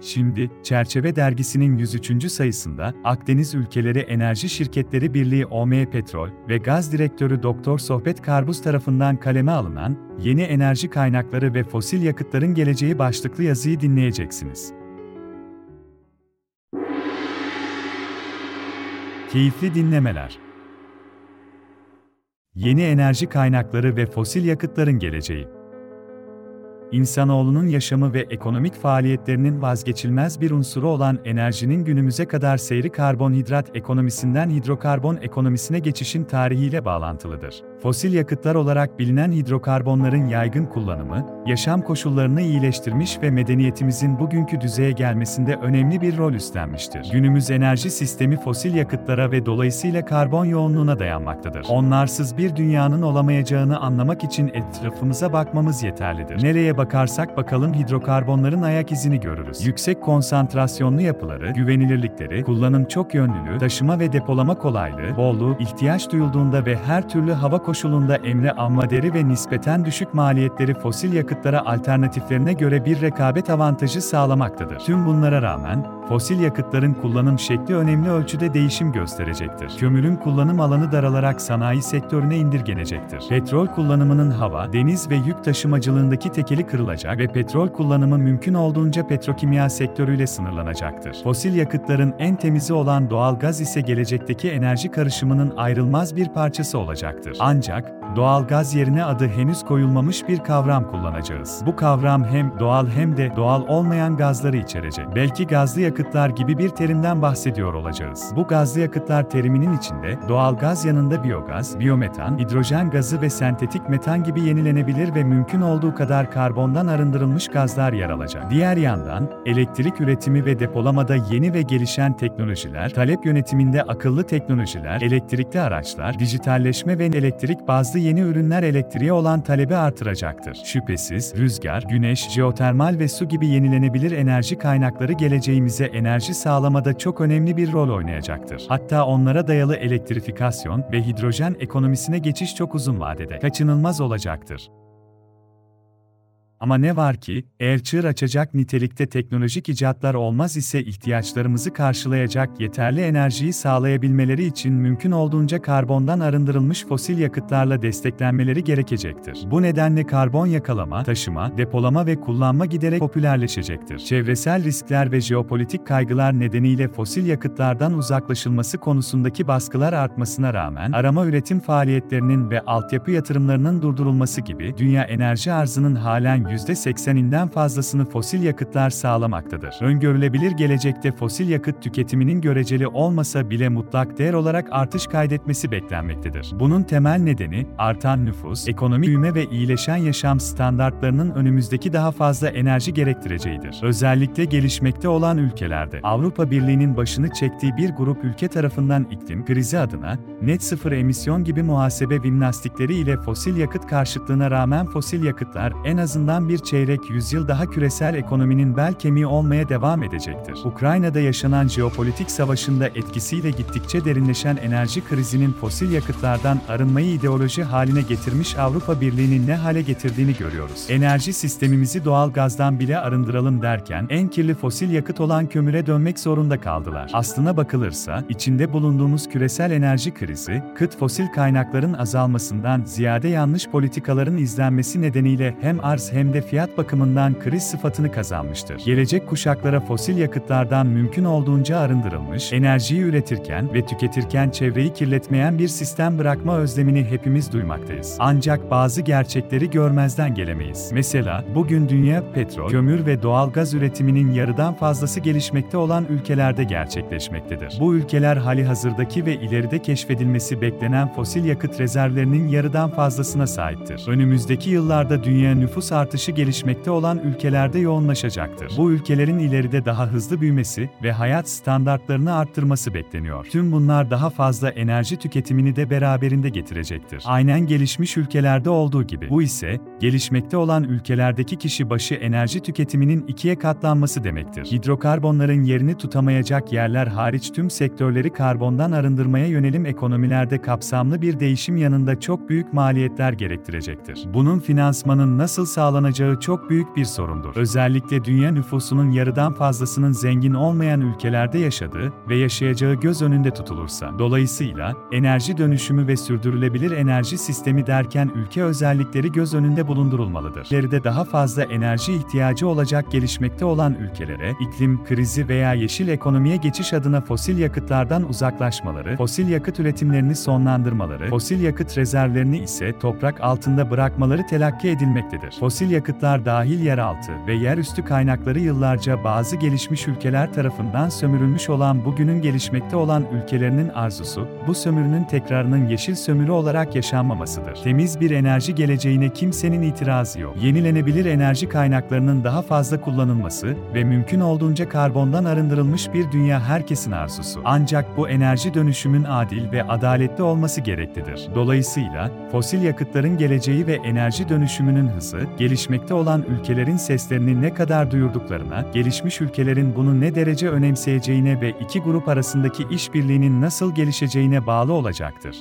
Şimdi, Çerçeve Dergisi'nin 103. sayısında Akdeniz Ülkeleri Enerji Şirketleri Birliği OM Petrol ve Gaz Direktörü Doktor Sohbet Karbuz tarafından kaleme alınan Yeni Enerji Kaynakları ve Fosil Yakıtların Geleceği başlıklı yazıyı dinleyeceksiniz. Keyifli dinlemeler. Yeni enerji kaynakları ve fosil yakıtların geleceği. İnsanoğlunun yaşamı ve ekonomik faaliyetlerinin vazgeçilmez bir unsuru olan enerjinin günümüze kadar seyri karbonhidrat ekonomisinden hidrokarbon ekonomisine geçişin tarihiyle bağlantılıdır. Fosil yakıtlar olarak bilinen hidrokarbonların yaygın kullanımı, yaşam koşullarını iyileştirmiş ve medeniyetimizin bugünkü düzeye gelmesinde önemli bir rol üstlenmiştir. Günümüz enerji sistemi fosil yakıtlara ve dolayısıyla karbon yoğunluğuna dayanmaktadır. Onlarsız bir dünyanın olamayacağını anlamak için etrafımıza bakmamız yeterlidir. Nereye bakarsak bakalım hidrokarbonların ayak izini görürüz. Yüksek konsantrasyonlu yapıları, güvenilirlikleri, kullanım çok yönlülüğü, taşıma ve depolama kolaylığı, bolluğu, ihtiyaç duyulduğunda ve her türlü hava koşulunda emre ammaderi ve nispeten düşük maliyetleri fosil yakıtlara alternatiflerine göre bir rekabet avantajı sağlamaktadır. Tüm bunlara rağmen, fosil yakıtların kullanım şekli önemli ölçüde değişim gösterecektir. Kömürün kullanım alanı daralarak sanayi sektörüne indirgenecektir. Petrol kullanımının hava, deniz ve yük taşımacılığındaki tekeli kırılacak ve petrol kullanımı mümkün olduğunca petrokimya sektörüyle sınırlanacaktır. Fosil yakıtların en temizi olan doğal gaz ise gelecekteki enerji karışımının ayrılmaz bir parçası olacaktır. Ancak, doğal gaz yerine adı henüz koyulmamış bir kavram kullanacağız. Bu kavram hem doğal hem de doğal olmayan gazları içerecek. Belki gazlı yakıtlar gibi bir terimden bahsediyor olacağız. Bu gazlı yakıtlar teriminin içinde doğal gaz yanında biyogaz, biyometan, hidrojen gazı ve sentetik metan gibi yenilenebilir ve mümkün olduğu kadar karbondan arındırılmış gazlar yer alacak. Diğer yandan, elektrik üretimi ve depolamada yeni ve gelişen teknolojiler, talep yönetiminde akıllı teknolojiler, elektrikli araçlar, dijitalleşme ve elektrik bazlı yeni ürünler elektriğe olan talebi artıracaktır. Şüphesiz, rüzgar, güneş, jeotermal ve su gibi yenilenebilir enerji kaynakları geleceğimize enerji sağlamada çok önemli bir rol oynayacaktır. Hatta onlara dayalı elektrifikasyon ve hidrojen ekonomisine geçiş çok uzun vadede kaçınılmaz olacaktır. Ama ne var ki, eğer çığır açacak nitelikte teknolojik icatlar olmaz ise ihtiyaçlarımızı karşılayacak yeterli enerjiyi sağlayabilmeleri için mümkün olduğunca karbondan arındırılmış fosil yakıtlarla desteklenmeleri gerekecektir. Bu nedenle karbon yakalama, taşıma, depolama ve kullanma giderek popülerleşecektir. Çevresel riskler ve jeopolitik kaygılar nedeniyle fosil yakıtlardan uzaklaşılması konusundaki baskılar artmasına rağmen arama üretim faaliyetlerinin ve altyapı yatırımlarının durdurulması gibi dünya enerji arzının halen %80'inden fazlasını fosil yakıtlar sağlamaktadır. Öngörülebilir gelecekte fosil yakıt tüketiminin göreceli olmasa bile mutlak değer olarak artış kaydetmesi beklenmektedir. Bunun temel nedeni, artan nüfus, ekonomi büyüme ve iyileşen yaşam standartlarının önümüzdeki daha fazla enerji gerektireceğidir. Özellikle gelişmekte olan ülkelerde, Avrupa Birliği'nin başını çektiği bir grup ülke tarafından iklim krizi adına, net sıfır emisyon gibi muhasebe jimnastikleri ile fosil yakıt karşıtlığına rağmen fosil yakıtlar en azından bir çeyrek yüzyıl daha küresel ekonominin bel kemiği olmaya devam edecektir. Ukrayna'da yaşanan jeopolitik savaşında etkisiyle gittikçe derinleşen enerji krizinin fosil yakıtlardan arınmayı ideoloji haline getirmiş Avrupa Birliği'nin ne hale getirdiğini görüyoruz. Enerji sistemimizi doğal gazdan bile arındıralım derken en kirli fosil yakıt olan kömüre dönmek zorunda kaldılar. Aslına bakılırsa, içinde bulunduğumuz küresel enerji krizi, kıt fosil kaynakların azalmasından ziyade yanlış politikaların izlenmesi nedeniyle hem arz hem de fiyat bakımından kriz sıfatını kazanmıştır. Gelecek kuşaklara fosil yakıtlardan mümkün olduğunca arındırılmış, enerjiyi üretirken ve tüketirken çevreyi kirletmeyen bir sistem bırakma özlemini hepimiz duymaktayız. Ancak bazı gerçekleri görmezden gelemeyiz. Mesela, bugün dünya petrol, kömür ve doğal gaz üretiminin yarıdan fazlası gelişmekte olan ülkelerde gerçekleşmektedir. Bu ülkeler hali hazırdaki ve ileride keşfedilmesi beklenen fosil yakıt rezervlerinin yarıdan fazlasına sahiptir. Önümüzdeki yıllarda dünya nüfus artışı gelişmekte olan ülkelerde yoğunlaşacaktır. Bu ülkelerin ileride daha hızlı büyümesi ve hayat standartlarını arttırması bekleniyor. Tüm bunlar daha fazla enerji tüketimini de beraberinde getirecektir. Aynen gelişmiş ülkelerde olduğu gibi. Bu ise, gelişmekte olan ülkelerdeki kişi başı enerji tüketiminin ikiye katlanması demektir. Hidrokarbonların yerini tutamayacak yerler hariç tüm sektörleri karbondan arındırmaya yönelim ekonomilerde kapsamlı bir değişim yanında çok büyük maliyetler gerektirecektir. Bunun finansmanın nasıl sağlanacağını kullanacağı çok büyük bir sorundur. Özellikle dünya nüfusunun yarıdan fazlasının zengin olmayan ülkelerde yaşadığı ve yaşayacağı göz önünde tutulursa. Dolayısıyla, enerji dönüşümü ve sürdürülebilir enerji sistemi derken ülke özellikleri göz önünde bulundurulmalıdır. İleride daha fazla enerji ihtiyacı olacak gelişmekte olan ülkelere, iklim krizi veya yeşil ekonomiye geçiş adına fosil yakıtlardan uzaklaşmaları, fosil yakıt üretimlerini sonlandırmaları, fosil yakıt rezervlerini ise toprak altında bırakmaları telakki edilmektedir. Fosil yakıtlar dahil yeraltı ve yerüstü kaynakları yıllarca bazı gelişmiş ülkeler tarafından sömürülmüş olan bugünün gelişmekte olan ülkelerinin arzusu, bu sömürünün tekrarının yeşil sömürü olarak yaşanmamasıdır. Temiz bir enerji geleceğine kimsenin itirazı yok. Yenilenebilir enerji kaynaklarının daha fazla kullanılması ve mümkün olduğunca karbondan arındırılmış bir dünya herkesin arzusu. Ancak bu enerji dönüşümün adil ve adaletli olması gereklidir. Dolayısıyla, fosil yakıtların geleceği ve enerji dönüşümünün hızı, gelişmekte olan ülkelerin seslerini ne kadar duyurduklarına, gelişmiş ülkelerin bunu ne derece önemseyeceğine ve iki grup arasındaki işbirliğinin nasıl gelişeceğine bağlı olacaktır.